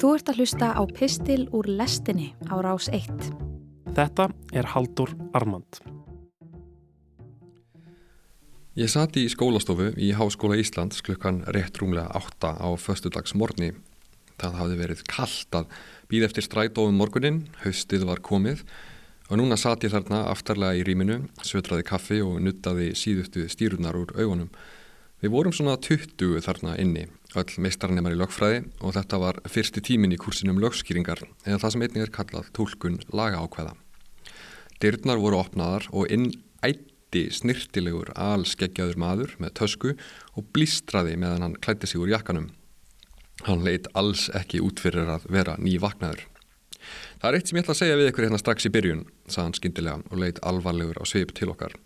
Þú ert að hlusta á Pistil úr lestinni á rás 1. Þetta er Haldur Armand. Ég sati í skólastofu í Háskóla Íslands klukkan rétt rúmlega 8 á föstudags morgni. Það hafði verið kallt að býð eftir strætóðum morgunin, haustið var komið og núna sat ég þarna aftarlega í rýminu, sötraði kaffi og nuttaði síðustu stýrunar úr augunum. Við vorum svona 20 þarna inni, öll meistarnemar í lögfræði og þetta var fyrsti tímin í kursinum lögskýringar eða það sem einnig er kallað tólkun laga ákveða. Dyrnar voru opnaðar og inn ætti snirtilegur alskeggjaður maður með tösku og blístraði meðan hann klætti sig úr jakkanum. Hann leitt alls ekki út fyrir að vera nývaknaður. Það er eitt sem ég ætla að segja við ykkur hérna strax í byrjun, sagði hann skindilega og leitt alvarlegur á sveip til okkar.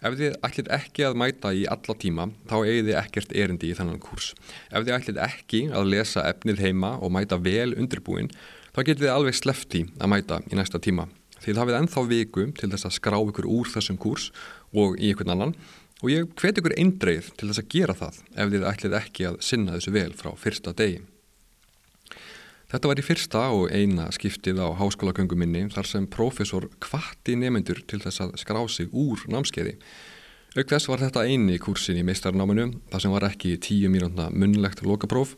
Ef þið ætlit ekki að mæta í alla tíma, þá eigið þið ekkert erindi í þennan kurs. Ef þið ætlit ekki að lesa efnið heima og mæta vel undirbúin, þá getið þið alveg slefti að mæta í næsta tíma. Þið hafið ennþá viku til þess að skrá ykkur úr þessum kurs og í ykkur annan og ég hvet ykkur eindreið til þess að gera það ef þið ætlit ekki að sinna þessu vel frá fyrsta degi. Þetta var í fyrsta og eina skiptið á háskólagöngu minni þar sem profesor kvatti nemyndur til þess að skrá sig úr námskeiði. Auk þess var þetta eini kursin í meistarnáminu þar sem var ekki tíu mínúna munlegt lokapróf,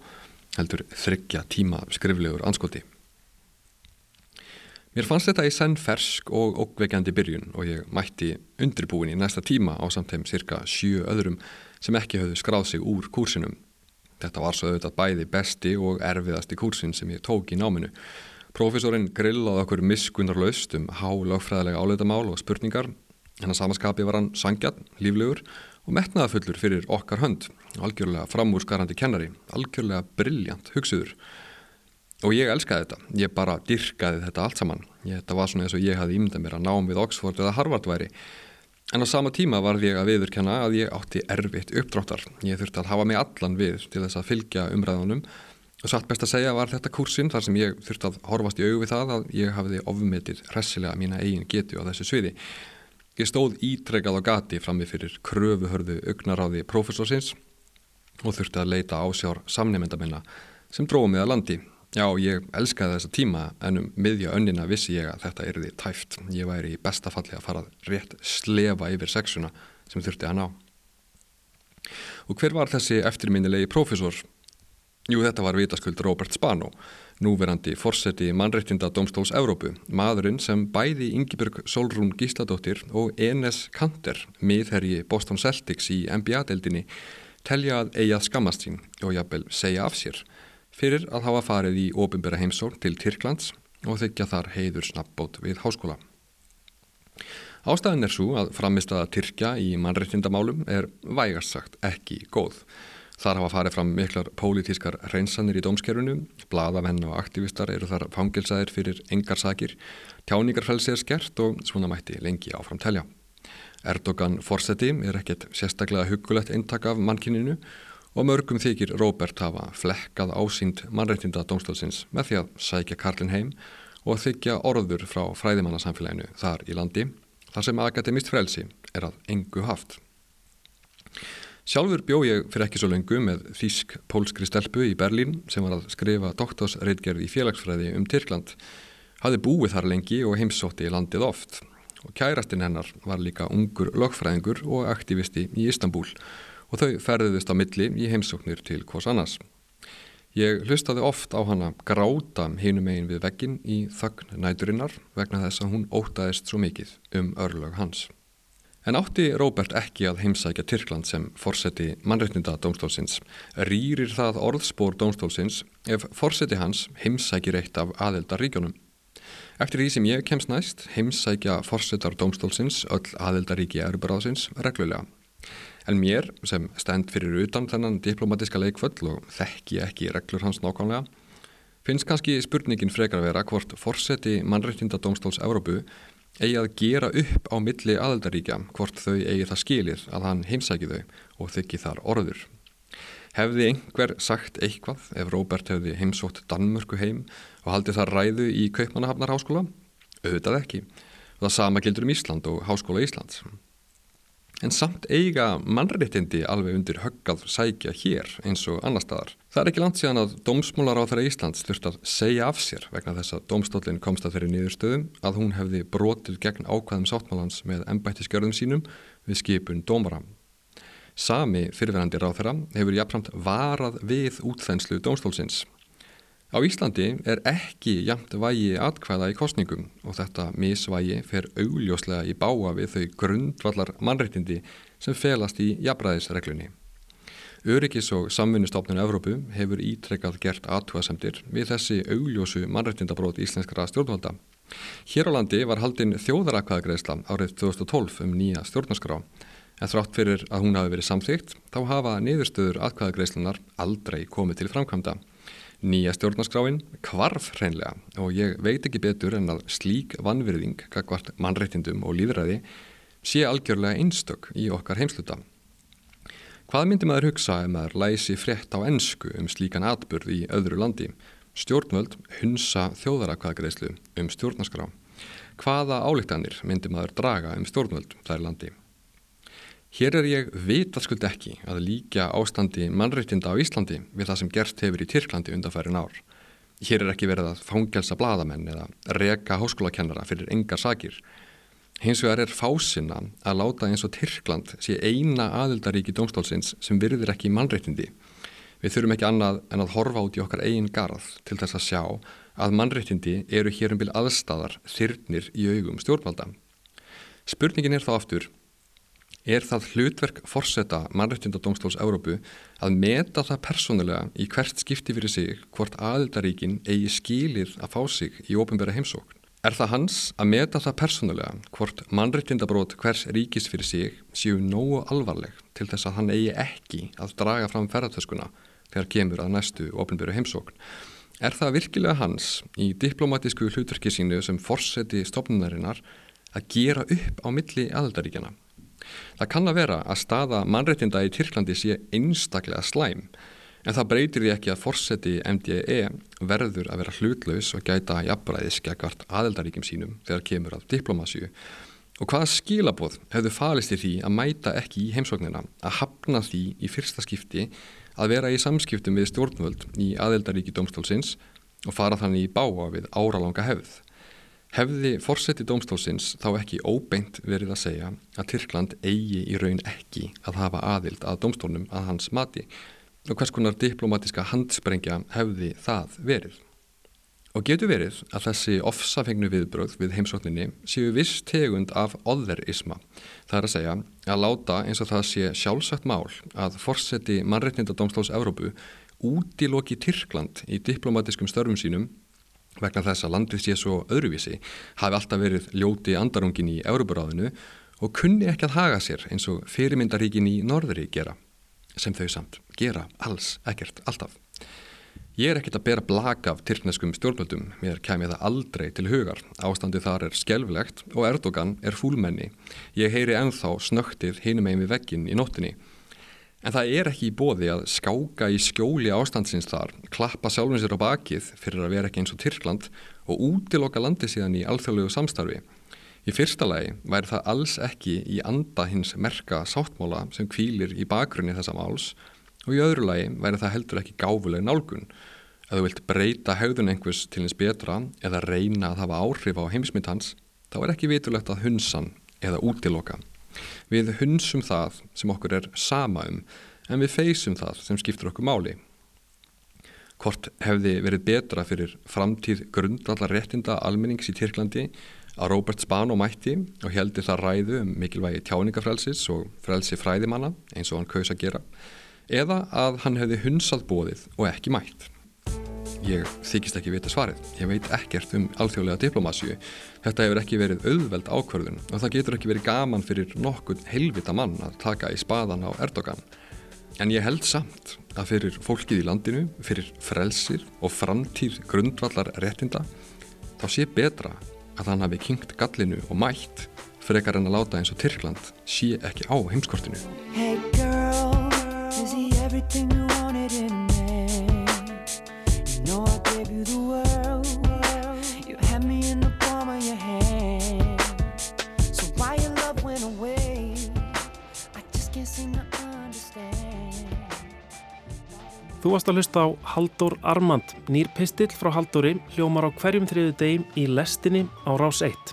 heldur þryggja tíma skriflegur anskoti. Mér fannst þetta í senn fersk og okkveikjandi byrjun og ég mætti undirbúin í næsta tíma á samtæm cirka sjö öðrum sem ekki höfðu skráð sig úr kursinum. Þetta var svo auðvitað bæði besti og erfiðasti kursin sem ég tók í náminu. Profesorinn grillaði okkur miskunarlaust um há lögfræðilega áleitamál og spurningar. Hennar samaskapi var hann sangjarn, líflegur og metnaðafullur fyrir okkar hönd. Algjörlega framúrskarandi kennari, algjörlega brilljant hugsuður. Og ég elskaði þetta. Ég bara dyrkaði þetta allt saman. Ég, þetta var svona eins og ég hafði ímyndað mér að nám við Oxford eða Harvard væri. En á sama tíma var ég að viðurkenna að ég átti erfitt uppdráttar. Ég þurfti að hafa mig allan við til þess að fylgja umræðunum og satt best að segja var þetta kursin þar sem ég þurfti að horfast í auðu við það að ég hafiði ofmetið hressilega mína eigin getu á þessu sviði. Ég stóð ítrekkað á gati frammi fyrir kröfuhörðu augnaráði profesorsins og þurfti að leita ásjár samnefnda minna sem dróði mig að landi. Já, ég elskaði þessa tíma en um miðja önnina vissi ég að þetta erði tæft. Ég væri í bestafalli að fara rétt slefa yfir sexuna sem þurfti að ná. Og hver var þessi eftirminnilegi profesor? Jú, þetta var vitaskuld Robert Spano, núverandi forseti mannreittinda Dómstóls Evrópu, maðurinn sem bæði Ingeborg Solrún Gísladóttir og Enes Kanter, miðherji Boston Celtics í NBA-deldinni, telja að eigað skammast sín og jafnvel segja af sér fyrir að hafa farið í ofinbæra heimsórn til Tyrklands og þykja þar heiður snabbót við háskóla. Ástæðin er svo að framistaða Tyrkja í mannrettindamálum er vægast sagt ekki góð. Þar hafa farið fram miklar pólitískar reynsanir í dómskerfinu, bladavenn og aktivistar eru þar fangilsaðir fyrir engarsakir, tjáningarfælsi er skert og svona mætti lengi áfram telja. Erdogan Forseti er ekkert sérstaklega hugulegt eintak af mannkininu og mörgum þykir Róbert hafa flekkað ásýnd mannreitinda dómstólsins með því að sækja Karlin heim og þykja orður frá fræðimannasamfélaginu þar í landi þar sem akademist frelsi er að engu haft. Sjálfur bjó ég fyrir ekki svo lengu með þýsk-pólskri stelpu í Berlín sem var að skrifa doktorsreitgerð í félagsfræði um Tyrkland. Hafði búið þar lengi og heimsótti í landið oft og kærastinn hennar var líka ungur lögfræðingur og aktivisti í Istanbul og þau ferðiðist á milli í heimsóknir til hvors annars. Ég hlustaði oft á hana gráta hinum eigin við veggin í þögn næturinnar vegna þess að hún ótaðist svo mikið um örlög hans. En átti Róbert ekki að heimsækja Tyrkland sem forseti mannreitninda dómstólsins. Rýrir það orðspór dómstólsins ef forseti hans heimsækir eitt af aðeldaríkjónum. Eftir því sem ég kemst næst heimsækja forsetar dómstólsins öll aðeldaríki erubaráðsins reglulega. En mér sem stend fyrir utan þennan diplomatiska leikföll og þekki ekki reglur hans nákvæmlega finnst kannski spurningin frekar að vera hvort forseti mannreitninda dómstóls Evrópu eigi að gera upp á milli aðeldaríkja hvort þau eigi það skilir að hann heimsæki þau og þykki þar orður. Hefði einhver sagt eitthvað ef Róbert hefði heimsótt Danmörku heim og haldið þar ræðu í Kaupmannahafnar háskóla? Auðvitað ekki. Það sama gildur um Ísland og Háskóla Íslands. En samt eiga mannréttindi alveg undir höggað sækja hér eins og annar staðar. Það er ekki langt síðan að dómsmólar á þeirra Íslands þurft að segja af sér vegna þess að dómstólinn komst að þeirri nýðurstöðum að hún hefði brotið gegn ákvæðum sáttmálans með ennbættiskjörðum sínum við skipun dómara. Sami fyrirverandi ráð þeirra hefur jafnframt varað við útþenslu dómstólsins Á Íslandi er ekki jamt vægi atkvæða í kostningum og þetta misvægi fer augljóslega í báa við þau grundvallar mannreitindi sem felast í jafnræðisreglunni. Öryggis og samvinnustofnun Evrópu hefur ítrekkað gert aðtúasemdir við þessi augljósu mannreitindabrót íslenskara stjórnvalda. Hér á landi var haldinn þjóðarakvæðagreðsla árið 2012 um nýja stjórnarskrá en þrátt fyrir að hún hafi verið samþygt þá hafa niðurstöður atkvæðagreðslunar aldrei komið til framkvæmda. Nýja stjórnarskráin kvarf hreinlega og ég veit ekki betur en að slík vannvirðing, kakvart mannreitindum og líðræði sé algjörlega einstök í okkar heimsluta. Hvað myndi maður hugsa ef maður læsi frétt á ennsku um slíkan atburð í öðru landi? Stjórnvöld hunsa þjóðarakvaðgreðslu um stjórnarskrá. Hvaða álíktanir myndi maður draga um stjórnvöld þær landi? Hér er ég vitaskuld ekki að líka ástandi mannreitinda á Íslandi við það sem gert hefur í Tyrklandi undanfærin ár. Hér er ekki verið að fangelsa bladamenn eða reka háskólakennara fyrir engar sakir. Hins vegar er fásinna að láta eins og Tyrkland sé eina aðildaríki dómstólsins sem virðir ekki mannreitindi. Við þurfum ekki annað en að horfa út í okkar eigin garð til þess að sjá að mannreitindi eru hér um byrj aðstæðar þyrnir í augum stjórnvalda. Spurningin er þá aftur er það hlutverk forseta mannrættindadómstóls Európu að meta það persónulega í hvert skipti fyrir sig hvort aðildaríkin eigi skilir að fá sig í ofinbæra heimsókn. Er það hans að meta það persónulega hvort mannrættindabrót hvers ríkis fyrir sig séu nógu alvarleg til þess að hann eigi ekki að draga fram ferðartöskuna þegar kemur að næstu ofinbæra heimsókn? Er það virkilega hans í diplomatísku hlutverki sínu sem forseti stopnunarinnar að gera upp á milli aðildaríkjana? Það kann að vera að staða mannreitinda í Tyrklandi sé einstaklega slæm en það breytir því ekki að fórseti MDE verður að vera hlutlaus og gæta jafnbræðis gegvart aðeldaríkjum sínum þegar kemur af diplomasíu og hvaða skilaboð hefðu falist í því að mæta ekki í heimsóknina að hafna því í fyrsta skipti að vera í samskiptum við stjórnvöld í aðeldaríki domstólsins og fara þannig í báa við áralanga hefð. Hefði fórseti dómstólsins þá ekki óbeint verið að segja að Tyrkland eigi í raun ekki að hafa aðild að dómstólnum að hans mati og hvers konar diplomatiska handsprengja hefði það verið. Og getur verið að þessi ofsafengnu viðbröð við heimsókninni séu viss tegund af otherisma. Það er að segja að láta eins og það sé sjálfsagt mál að fórseti mannreitnindadómstóls Evrópu útiloki Tyrkland í diplomatiskum störfum sínum vegna þess að landið sé svo öðruvísi hafi alltaf verið ljóti andarungin í Európaráðinu og kunni ekki að haga sér eins og fyrirmyndaríkin í norðri gera sem þau samt gera alls ekkert alltaf. Ég er ekkert að bera blaka af tyrkneskum stjórnvöldum, mér kemur það aldrei til hugar. Ástandið þar er skjálflegt og Erdogan er fúlmenni. Ég heyri enþá snöktið hinum eigin við veggin í nóttinni En það er ekki í bóði að skáka í skjóli ástandsins þar, klappa sjálfum sér á bakið fyrir að vera ekki eins og Tyrkland og útiloka landi síðan í alþjóðlegu samstarfi. Í fyrsta lagi væri það alls ekki í anda hins merka sáttmála sem kvílir í bakgrunni þessa máls og í öðru lagi væri það heldur ekki gáfuleg nálgun. Ef þú vilt breyta haugðun einhvers til hins betra eða reyna að hafa áhrif á heimsmynd hans, þá er ekki vitulegt að hunsan eða útiloka. Við hunsum það sem okkur er sama um en við feysum það sem skiptur okkur máli. Hvort hefði verið betra fyrir framtíð grundvallar réttinda almennings í Tyrklandi að Robert Spano mætti og heldi það ræðu um mikilvægi tjáningafrelsis og frelsi fræðimanna eins og hann kaus að gera eða að hann hefði hunsað bóðið og ekki mætt. Ég þykist ekki vita svarið. Ég veit ekkert um alþjóðlega diplomasíu. Þetta hefur ekki verið auðveld ákvörðun og það getur ekki verið gaman fyrir nokkur helvita mann að taka í spaðan á Erdogan. En ég held samt að fyrir fólkið í landinu, fyrir frelsir og framtíð grundvallar réttinda, þá sé betra að hann hafi kynkt gallinu og mætt frekar en að láta eins og Tyrkland sé ekki á heimskortinu. Hey girl, Þú varst að hlusta á Haldur Armand, nýr pistill frá Halduri, hljómar á hverjum þriðu degim í lestinni á rás 1.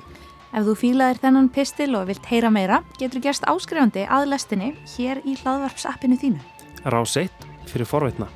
Ef þú fílaðir þennan pistil og vilt heyra meira, getur gerst áskrifandi að lestinni hér í hlaðvarpsappinu þínu. Rás 1 fyrir forveitna.